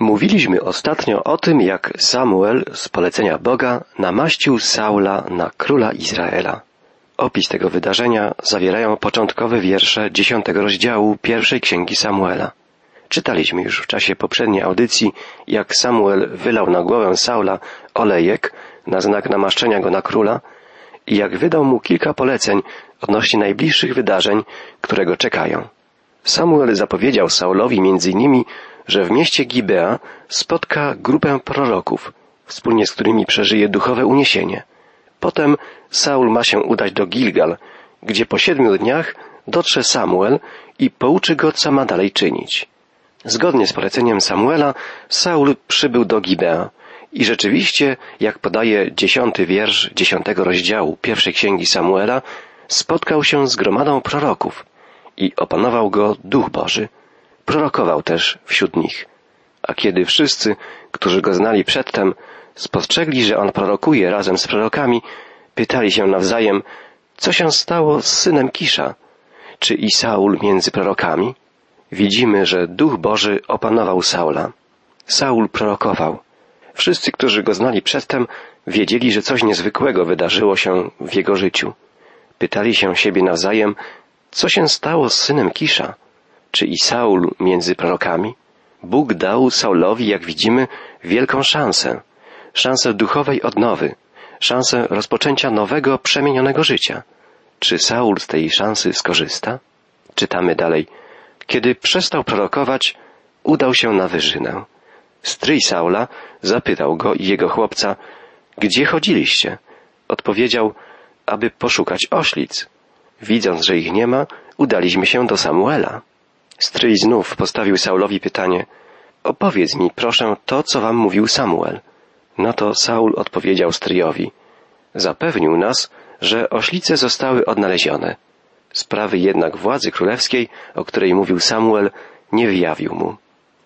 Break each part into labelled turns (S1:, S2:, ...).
S1: Mówiliśmy ostatnio o tym, jak Samuel z polecenia Boga namaścił Saula na króla Izraela. Opis tego wydarzenia zawierają początkowe wiersze dziesiątego rozdziału pierwszej księgi Samuela. Czytaliśmy już w czasie poprzedniej audycji, jak Samuel wylał na głowę Saula olejek na znak namaszczenia go na króla i jak wydał mu kilka poleceń odnośnie najbliższych wydarzeń, które go czekają. Samuel zapowiedział Saulowi między innymi, że w mieście Gibea spotka grupę proroków, wspólnie z którymi przeżyje duchowe uniesienie. Potem Saul ma się udać do Gilgal, gdzie po siedmiu dniach dotrze Samuel i pouczy go, co ma dalej czynić. Zgodnie z poleceniem Samuela, Saul przybył do Gibea i rzeczywiście, jak podaje dziesiąty wiersz dziesiątego rozdziału pierwszej księgi Samuela, spotkał się z gromadą proroków i opanował go Duch Boży. Prorokował też wśród nich. A kiedy wszyscy, którzy go znali przedtem, spostrzegli, że on prorokuje razem z prorokami, pytali się nawzajem, co się stało z synem Kisza? Czy i Saul między prorokami? Widzimy, że Duch Boży opanował Saula. Saul prorokował. Wszyscy, którzy go znali przedtem, wiedzieli, że coś niezwykłego wydarzyło się w jego życiu. Pytali się siebie nawzajem, co się stało z synem Kisza? Czy i Saul między prorokami? Bóg dał Saulowi, jak widzimy, wielką szansę. Szansę duchowej odnowy. Szansę rozpoczęcia nowego, przemienionego życia. Czy Saul z tej szansy skorzysta? Czytamy dalej. Kiedy przestał prorokować, udał się na wyżynę. Stryj Saula zapytał go i jego chłopca, gdzie chodziliście? Odpowiedział, aby poszukać oślic. Widząc, że ich nie ma, udaliśmy się do Samuela. Stryj znów postawił Saulowi pytanie, opowiedz mi, proszę, to, co wam mówił Samuel. No to Saul odpowiedział stryjowi, zapewnił nas, że oślice zostały odnalezione. Sprawy jednak władzy królewskiej, o której mówił Samuel, nie wyjawił mu.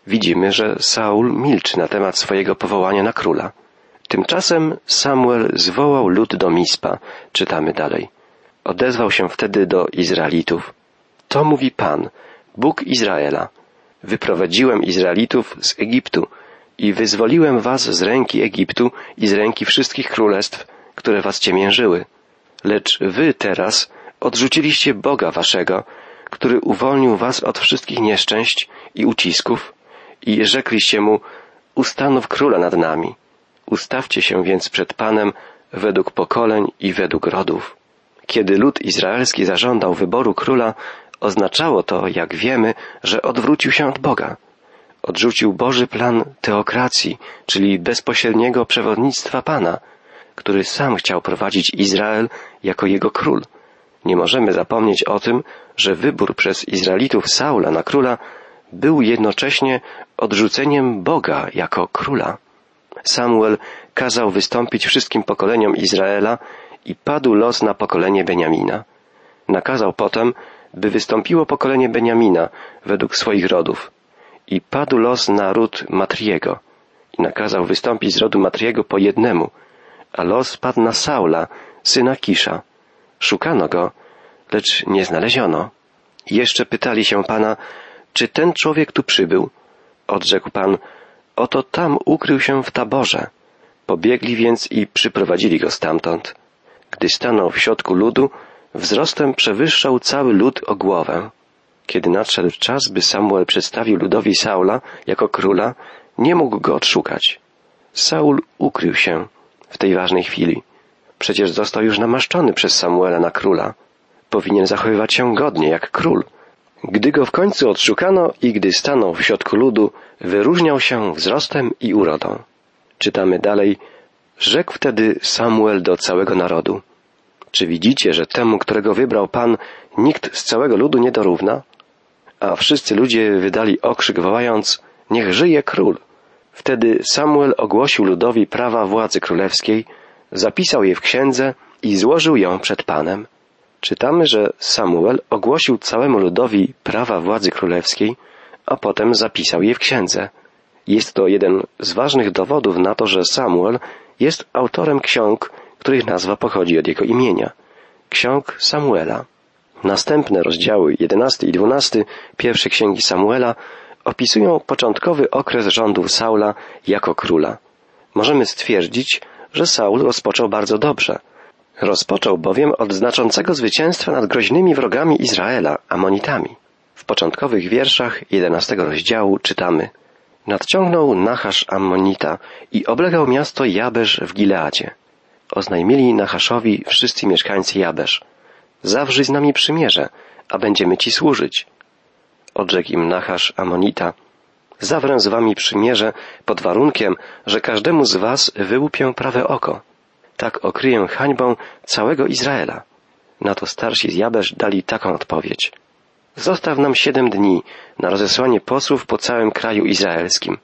S1: Widzimy, że Saul milczy na temat swojego powołania na króla. Tymczasem Samuel zwołał lud do Mispa, czytamy dalej. Odezwał się wtedy do Izraelitów. To mówi Pan, Bóg Izraela. Wyprowadziłem Izraelitów z Egiptu i wyzwoliłem was z ręki Egiptu i z ręki wszystkich królestw, które was ciemiężyły. Lecz wy teraz odrzuciliście Boga waszego, który uwolnił was od wszystkich nieszczęść i ucisków i rzekliście mu, ustanów króla nad nami. Ustawcie się więc przed Panem według pokoleń i według rodów. Kiedy lud izraelski zażądał wyboru króla, oznaczało to, jak wiemy, że odwrócił się od Boga. Odrzucił Boży plan teokracji, czyli bezpośredniego przewodnictwa Pana, który sam chciał prowadzić Izrael jako jego król. Nie możemy zapomnieć o tym, że wybór przez Izraelitów Saula na króla był jednocześnie odrzuceniem Boga jako króla. Samuel kazał wystąpić wszystkim pokoleniom Izraela i padł los na pokolenie Beniamina. Nakazał potem, by wystąpiło pokolenie Beniamina według swoich rodów i padł los na ród Matriego i nakazał wystąpić z rodu Matriego po jednemu, a los padł na Saula, syna Kisza. Szukano go, lecz nie znaleziono. Jeszcze pytali się Pana, czy ten człowiek tu przybył? Odrzekł Pan, oto tam ukrył się w taborze. Pobiegli więc i przyprowadzili go stamtąd. Gdy stanął w środku ludu, wzrostem przewyższał cały lud o głowę. Kiedy nadszedł czas, by Samuel przedstawił ludowi Saula jako króla, nie mógł go odszukać. Saul ukrył się w tej ważnej chwili. Przecież został już namaszczony przez Samuela na króla. Powinien zachowywać się godnie jak król. Gdy go w końcu odszukano i gdy stanął w środku ludu, wyróżniał się wzrostem i urodą. Czytamy dalej, rzekł wtedy Samuel do całego narodu. Czy widzicie, że temu, którego wybrał Pan, nikt z całego ludu nie dorówna? A wszyscy ludzie wydali okrzyk wołając, niech żyje król. Wtedy Samuel ogłosił ludowi prawa władzy królewskiej, zapisał je w księdze i złożył ją przed Panem. Czytamy, że Samuel ogłosił całemu ludowi prawa władzy królewskiej, a potem zapisał je w księdze. Jest to jeden z ważnych dowodów na to, że Samuel jest autorem ksiąg, których nazwa pochodzi od jego imienia. Ksiąg Samuela. Następne rozdziały 11 i 12 pierwszej księgi Samuela opisują początkowy okres rządów Saula jako króla. Możemy stwierdzić, że Saul rozpoczął bardzo dobrze. Rozpoczął bowiem od znaczącego zwycięstwa nad groźnymi wrogami Izraela, Amonitami. W początkowych wierszach jedenastego rozdziału czytamy Nadciągnął Nachasz Ammonita i oblegał miasto Jabesz w Gileadzie. Oznajmili Nachaszowi wszyscy mieszkańcy Jabesz. Zawrzyj z nami przymierze, a będziemy ci służyć. Odrzekł im Nachasz Amonita. Zawrę z wami przymierze pod warunkiem, że każdemu z was wyłupię prawe oko. Tak okryję hańbą całego Izraela. Na to starsi z Jabesz dali taką odpowiedź. Zostaw nam siedem dni na rozesłanie posłów po całym kraju izraelskim.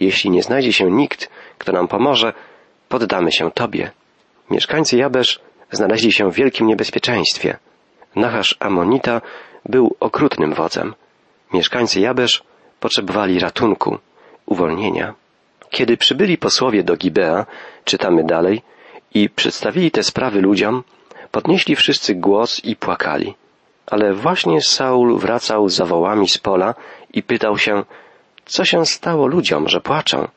S1: Jeśli nie znajdzie się nikt, kto nam pomoże, poddamy się Tobie. Mieszkańcy Jabesz znaleźli się w wielkim niebezpieczeństwie. Nachasz Amonita był okrutnym wodzem. Mieszkańcy Jabesz potrzebowali ratunku, uwolnienia. Kiedy przybyli posłowie do Gibea, czytamy dalej, i przedstawili te sprawy ludziom, podnieśli wszyscy głos i płakali. Ale właśnie Saul wracał za wołami z pola i pytał się, co się stało ludziom, że płaczą?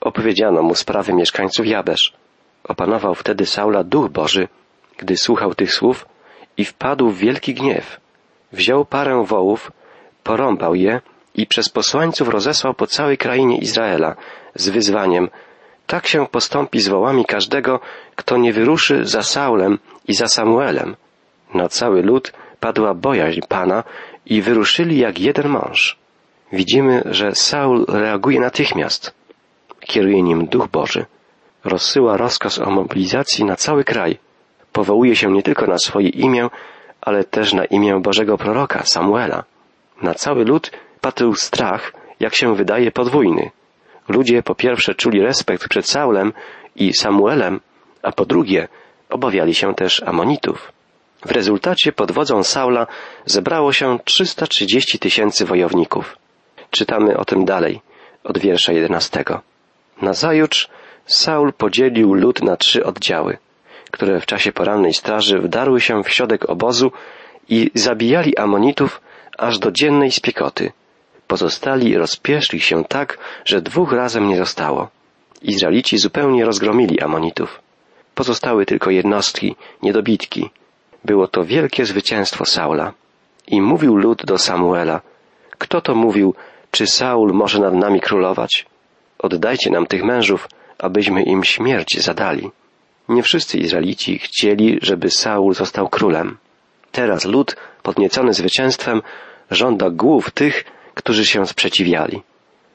S1: Opowiedziano mu sprawy mieszkańców Jabesz. Opanował wtedy Saula duch Boży, gdy słuchał tych słów i wpadł w wielki gniew. Wziął parę wołów, porąbał je i przez posłańców rozesłał po całej krainie Izraela z wyzwaniem tak się postąpi z wołami każdego, kto nie wyruszy za Saulem i za Samuelem. Na cały lud padła bojaźń Pana i wyruszyli jak jeden mąż. Widzimy, że Saul reaguje natychmiast. Kieruje nim Duch Boży. Rozsyła rozkaz o mobilizacji na cały kraj. Powołuje się nie tylko na swoje imię, ale też na imię Bożego proroka Samuela. Na cały lud padł strach, jak się wydaje, podwójny. Ludzie po pierwsze czuli respekt przed Saulem i Samuelem, a po drugie obawiali się też Amonitów. W rezultacie pod wodzą Saula zebrało się 330 tysięcy wojowników. Czytamy o tym dalej, od wiersza jedenastego. Nazajutrz Saul podzielił lud na trzy oddziały, które w czasie porannej straży wdarły się w środek obozu i zabijali Amonitów aż do dziennej spiekoty. Pozostali rozpieszli się tak, że dwóch razem nie zostało. Izraelici zupełnie rozgromili Amonitów. Pozostały tylko jednostki, niedobitki, było to wielkie zwycięstwo Saula. I mówił lud do Samuela, kto to mówił, czy Saul może nad nami królować? Oddajcie nam tych mężów, abyśmy im śmierć zadali. Nie wszyscy Izraelici chcieli, żeby Saul został królem. Teraz lud, podniecony zwycięstwem, żąda głów tych, którzy się sprzeciwiali.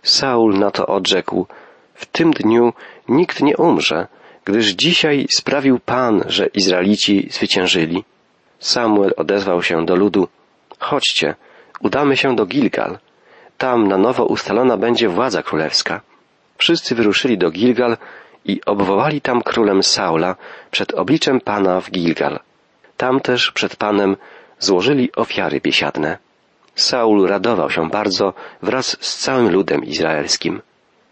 S1: Saul na to odrzekł, w tym dniu nikt nie umrze, gdyż dzisiaj sprawił Pan, że Izraelici zwyciężyli. Samuel odezwał się do ludu, chodźcie, udamy się do Gilgal. Tam na nowo ustalona będzie władza królewska. Wszyscy wyruszyli do Gilgal i obwołali tam królem Saula przed obliczem Pana w Gilgal. Tam też przed Panem złożyli ofiary biesiadne. Saul radował się bardzo wraz z całym ludem izraelskim.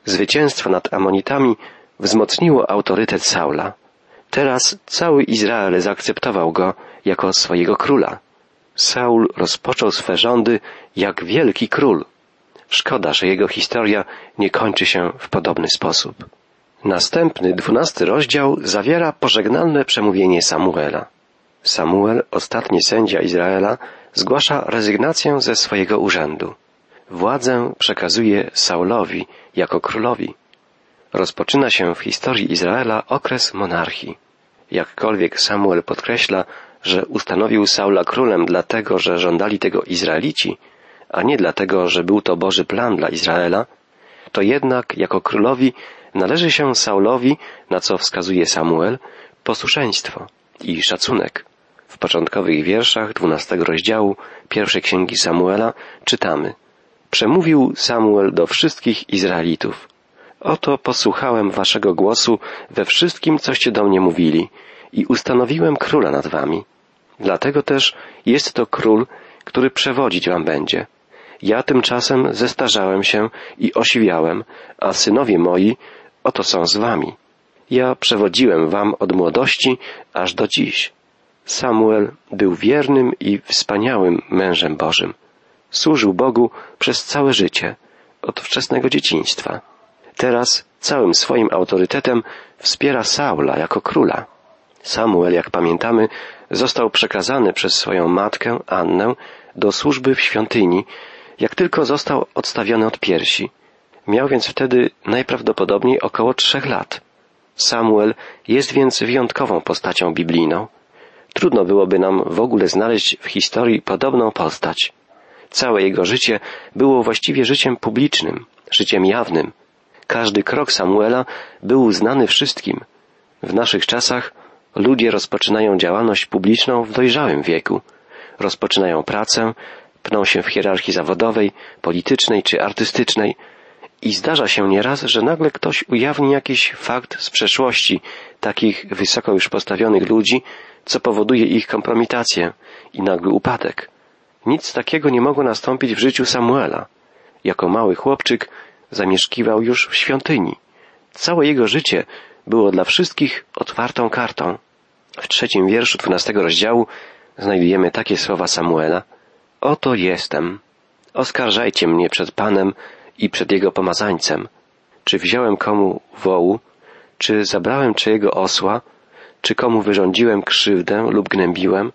S1: Zwycięstwo nad Amonitami wzmocniło autorytet Saula. Teraz cały Izrael zaakceptował go jako swojego króla. Saul rozpoczął swe rządy jak wielki król. Szkoda, że jego historia nie kończy się w podobny sposób. Następny, dwunasty rozdział zawiera pożegnalne przemówienie Samuela. Samuel, ostatni sędzia Izraela, zgłasza rezygnację ze swojego urzędu. Władzę przekazuje Saulowi jako królowi. Rozpoczyna się w historii Izraela okres monarchii. Jakkolwiek Samuel podkreśla, że ustanowił Saula królem dlatego, że żądali tego Izraelici, a nie dlatego, że był to Boży plan dla Izraela, to jednak jako królowi należy się Saulowi, na co wskazuje Samuel, posłuszeństwo i szacunek. W początkowych wierszach dwunastego rozdziału pierwszej księgi Samuela czytamy Przemówił Samuel do wszystkich Izraelitów. Oto posłuchałem waszego głosu we wszystkim, coście do mnie mówili i ustanowiłem króla nad wami. Dlatego też jest to król, który przewodzić wam będzie. Ja tymczasem zestarzałem się i osiwiałem, a synowie moi oto są z wami. Ja przewodziłem wam od młodości aż do dziś. Samuel był wiernym i wspaniałym mężem Bożym. Służył Bogu przez całe życie, od wczesnego dzieciństwa. Teraz całym swoim autorytetem wspiera Saula jako króla. Samuel, jak pamiętamy, został przekazany przez swoją matkę, Annę, do służby w świątyni, jak tylko został odstawiony od piersi. Miał więc wtedy najprawdopodobniej około trzech lat. Samuel jest więc wyjątkową postacią biblijną. Trudno byłoby nam w ogóle znaleźć w historii podobną postać. Całe jego życie było właściwie życiem publicznym, życiem jawnym. Każdy krok Samuela był znany wszystkim. W naszych czasach ludzie rozpoczynają działalność publiczną w dojrzałym wieku. Rozpoczynają pracę, pną się w hierarchii zawodowej, politycznej czy artystycznej i zdarza się nieraz, że nagle ktoś ujawni jakiś fakt z przeszłości takich wysoko już postawionych ludzi, co powoduje ich kompromitację i nagły upadek. Nic takiego nie mogło nastąpić w życiu Samuela. Jako mały chłopczyk zamieszkiwał już w świątyni. Całe jego życie było dla wszystkich otwartą kartą. W trzecim wierszu dwunastego rozdziału znajdujemy takie słowa Samuela. Oto jestem. Oskarżajcie mnie przed Panem i przed Jego pomazańcem. Czy wziąłem komu wołu, czy zabrałem czyjego osła, czy komu wyrządziłem krzywdę lub gnębiłem,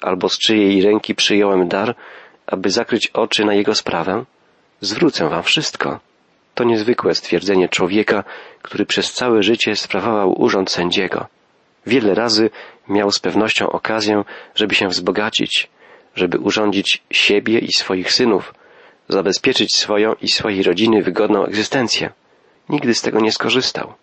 S1: albo z czyjej ręki przyjąłem dar, aby zakryć oczy na jego sprawę? Zwrócę wam wszystko. To niezwykłe stwierdzenie człowieka, który przez całe życie sprawował urząd sędziego. Wiele razy miał z pewnością okazję, żeby się wzbogacić, żeby urządzić siebie i swoich synów, zabezpieczyć swoją i swojej rodziny wygodną egzystencję. Nigdy z tego nie skorzystał.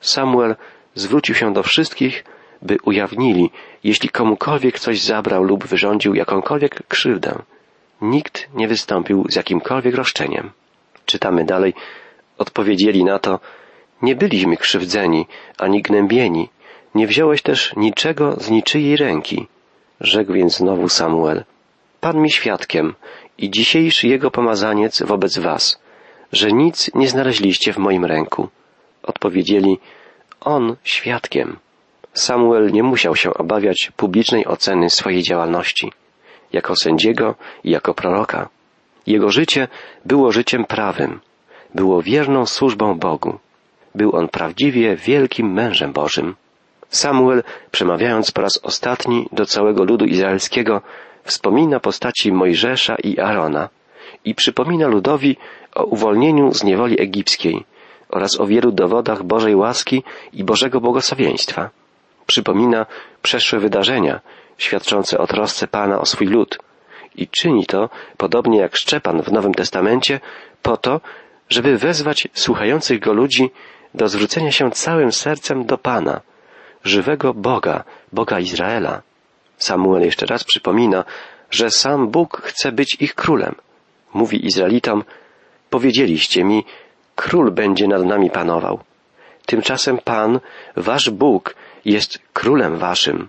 S1: Samuel zwrócił się do wszystkich, by ujawnili, jeśli komukolwiek coś zabrał lub wyrządził jakąkolwiek krzywdę. Nikt nie wystąpił z jakimkolwiek roszczeniem. Czytamy dalej, odpowiedzieli na to, nie byliśmy krzywdzeni, ani gnębieni, nie wziąłeś też niczego z niczyjej ręki. Rzekł więc znowu Samuel, Pan mi świadkiem i dzisiejszy jego pomazaniec wobec was, że nic nie znaleźliście w moim ręku. Odpowiedzieli, On świadkiem. Samuel nie musiał się obawiać publicznej oceny swojej działalności, jako sędziego i jako proroka. Jego życie było życiem prawym, było wierną służbą Bogu. Był on prawdziwie wielkim mężem Bożym. Samuel, przemawiając po raz ostatni do całego ludu izraelskiego, wspomina postaci Mojżesza i Arona i przypomina ludowi o uwolnieniu z niewoli egipskiej oraz o wielu dowodach Bożej łaski i Bożego błogosławieństwa. Przypomina przeszłe wydarzenia świadczące o trosce Pana o swój lud i czyni to, podobnie jak Szczepan w Nowym Testamencie, po to, żeby wezwać słuchających go ludzi do zwrócenia się całym sercem do Pana, żywego Boga, Boga Izraela. Samuel jeszcze raz przypomina, że sam Bóg chce być ich królem. Mówi Izraelitom, powiedzieliście mi, król będzie nad nami panował. Tymczasem Pan, wasz Bóg, jest królem waszym.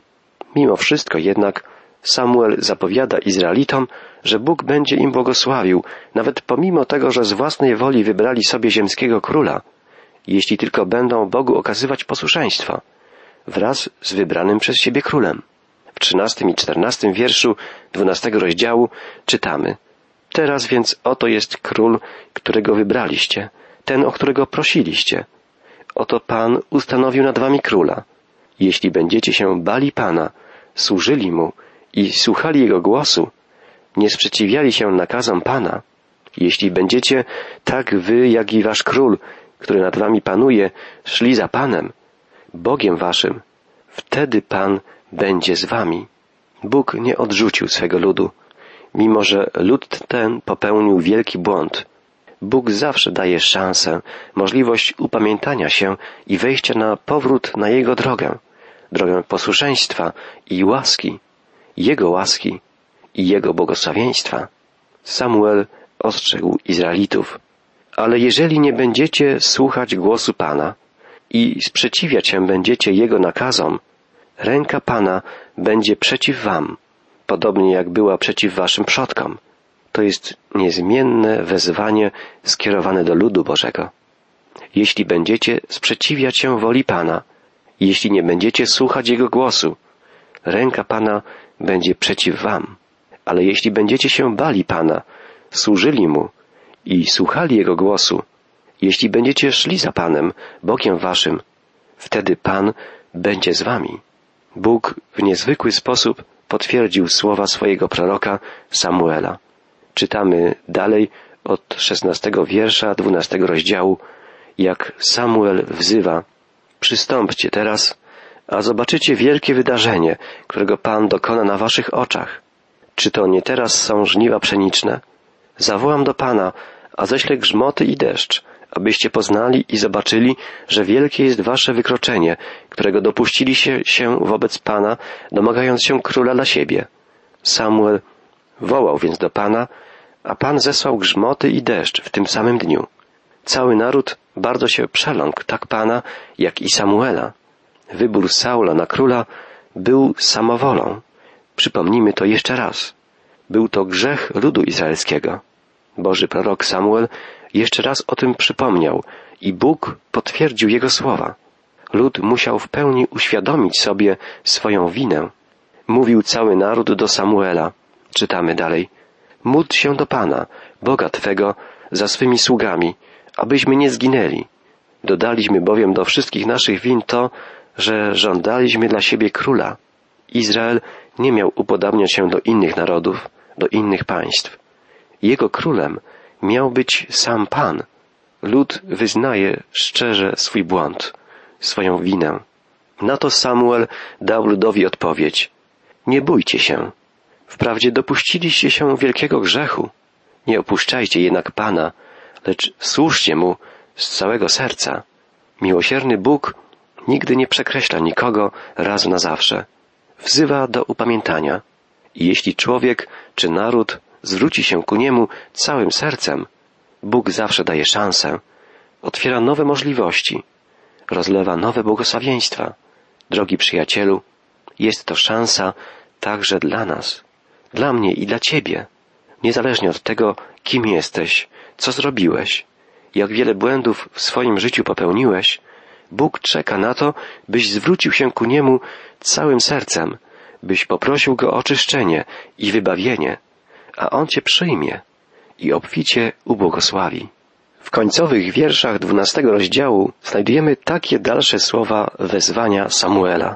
S1: Mimo wszystko jednak Samuel zapowiada Izraelitom, że Bóg będzie im błogosławił, nawet pomimo tego, że z własnej woli wybrali sobie ziemskiego króla, jeśli tylko będą Bogu okazywać posłuszeństwo, wraz z wybranym przez siebie królem. W trzynastym i czternastym wierszu dwunastego rozdziału czytamy Teraz więc oto jest król, którego wybraliście, ten, o którego prosiliście. Oto Pan ustanowił nad wami króla. Jeśli będziecie się bali Pana, służyli Mu i słuchali Jego głosu, nie sprzeciwiali się nakazom Pana, jeśli będziecie tak wy, jak i wasz król, który nad wami panuje, szli za Panem, Bogiem waszym, wtedy Pan będzie z wami. Bóg nie odrzucił swego ludu, mimo że lud ten popełnił wielki błąd. Bóg zawsze daje szansę, możliwość upamiętania się i wejścia na powrót na Jego drogę, drogę posłuszeństwa i łaski, Jego łaski i Jego błogosławieństwa. Samuel ostrzegł Izraelitów, ale jeżeli nie będziecie słuchać głosu Pana i sprzeciwiać się będziecie Jego nakazom, ręka Pana będzie przeciw wam, podobnie jak była przeciw waszym przodkom. To jest niezmienne wezwanie skierowane do ludu Bożego. Jeśli będziecie sprzeciwiać się woli Pana, jeśli nie będziecie słuchać Jego głosu, ręka Pana będzie przeciw wam. Ale jeśli będziecie się bali Pana, służyli Mu i słuchali Jego głosu, jeśli będziecie szli za Panem, Bogiem waszym, wtedy Pan będzie z wami. Bóg w niezwykły sposób potwierdził słowa swojego proroka Samuela. Czytamy dalej od szesnastego wiersza dwunastego rozdziału, jak Samuel wzywa Przystąpcie teraz, a zobaczycie wielkie wydarzenie, którego Pan dokona na waszych oczach. Czy to nie teraz są żniwa pszeniczne? Zawołam do Pana, a ześlę grzmoty i deszcz, abyście poznali i zobaczyli, że wielkie jest wasze wykroczenie, którego dopuścili się, się wobec Pana, domagając się króla dla siebie. Samuel wołał więc do Pana, a Pan zesłał grzmoty i deszcz w tym samym dniu. Cały naród bardzo się przeląkł, tak Pana, jak i Samuela. Wybór Saula na króla był samowolą. Przypomnijmy to jeszcze raz. Był to grzech ludu izraelskiego. Boży prorok Samuel jeszcze raz o tym przypomniał i Bóg potwierdził jego słowa. Lud musiał w pełni uświadomić sobie swoją winę. Mówił cały naród do Samuela. Czytamy dalej. Módl się do Pana, Boga Twego, za swymi sługami, abyśmy nie zginęli. Dodaliśmy bowiem do wszystkich naszych win to, że żądaliśmy dla siebie króla. Izrael nie miał upodabniać się do innych narodów, do innych państw. Jego królem miał być sam Pan. Lud wyznaje szczerze swój błąd, swoją winę. Na to Samuel dał ludowi odpowiedź. Nie bójcie się. Wprawdzie dopuściliście się wielkiego grzechu. Nie opuszczajcie jednak Pana, lecz służcie Mu z całego serca. Miłosierny Bóg nigdy nie przekreśla nikogo raz na zawsze. Wzywa do upamiętania. I jeśli człowiek czy naród zwróci się ku Niemu całym sercem, Bóg zawsze daje szansę, otwiera nowe możliwości, rozlewa nowe błogosławieństwa. Drogi przyjacielu, jest to szansa także dla nas, dla mnie i dla Ciebie, niezależnie od tego, kim jesteś, co zrobiłeś, jak wiele błędów w swoim życiu popełniłeś, Bóg czeka na to, byś zwrócił się ku Niemu całym sercem, byś poprosił Go o oczyszczenie i wybawienie, a On Cię przyjmie i obficie ubłogosławi. W końcowych wierszach dwunastego rozdziału znajdujemy takie dalsze słowa wezwania Samuela.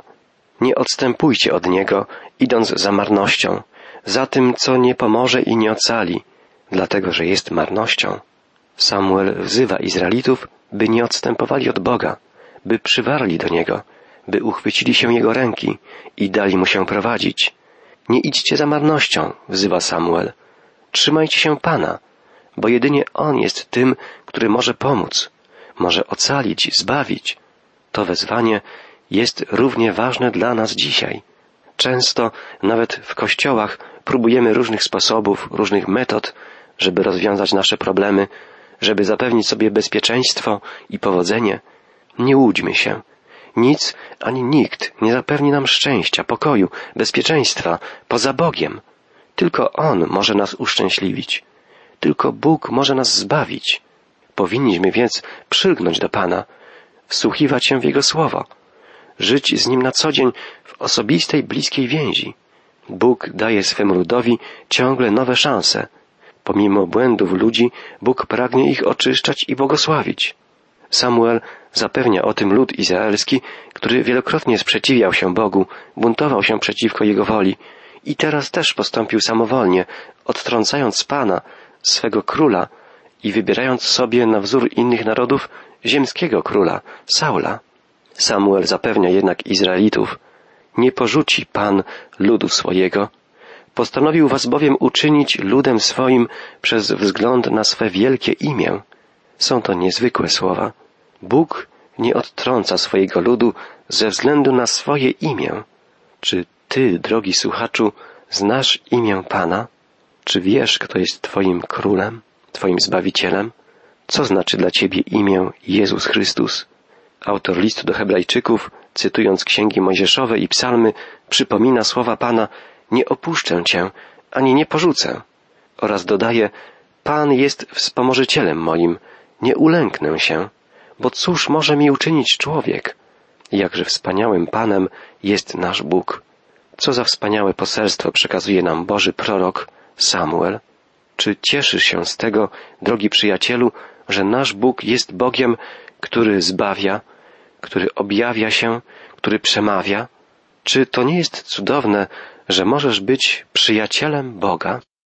S1: Nie odstępujcie od Niego, idąc za marnością, za tym, co nie pomoże i nie ocali, dlatego że jest marnością. Samuel wzywa Izraelitów, by nie odstępowali od Boga, by przywarli do Niego, by uchwycili się Jego ręki i dali Mu się prowadzić. Nie idźcie za marnością, wzywa Samuel. Trzymajcie się Pana, bo jedynie On jest tym, który może pomóc, może ocalić, zbawić. To wezwanie jest równie ważne dla nas dzisiaj. Często, nawet w kościołach, próbujemy różnych sposobów, różnych metod, żeby rozwiązać nasze problemy, żeby zapewnić sobie bezpieczeństwo i powodzenie. Nie łudźmy się. Nic ani nikt nie zapewni nam szczęścia, pokoju, bezpieczeństwa poza Bogiem. Tylko On może nas uszczęśliwić. Tylko Bóg może nas zbawić. Powinniśmy więc przylgnąć do Pana, wsłuchiwać się w Jego słowo, żyć z Nim na co dzień w osobistej, bliskiej więzi. Bóg daje swemu ludowi ciągle nowe szanse. Pomimo błędów ludzi, Bóg pragnie ich oczyszczać i błogosławić. Samuel zapewnia o tym lud izraelski, który wielokrotnie sprzeciwiał się Bogu, buntował się przeciwko Jego woli i teraz też postąpił samowolnie, odtrącając Pana, swego króla i wybierając sobie na wzór innych narodów ziemskiego króla, Saula. Samuel zapewnia jednak Izraelitów, nie porzuci Pan ludu swojego, postanowił was bowiem uczynić ludem swoim przez wzgląd na swe wielkie imię. Są to niezwykłe słowa. Bóg nie odtrąca swojego ludu ze względu na swoje imię. Czy ty, drogi słuchaczu, znasz imię Pana? Czy wiesz, kto jest Twoim królem, Twoim zbawicielem? Co znaczy dla Ciebie imię Jezus Chrystus? Autor listu do Hebrajczyków, cytując księgi mojżeszowe i psalmy, przypomina słowa Pana nie opuszczę Cię, ani nie porzucę. Oraz dodaje Pan jest wspomożycielem moim, nie ulęknę się, bo cóż może mi uczynić człowiek? Jakże wspaniałym Panem jest nasz Bóg. Co za wspaniałe poselstwo przekazuje nam Boży prorok Samuel. Czy cieszysz się z tego, drogi przyjacielu, że nasz Bóg jest Bogiem, który zbawia, który objawia się, który przemawia? Czy to nie jest cudowne, że możesz być przyjacielem Boga?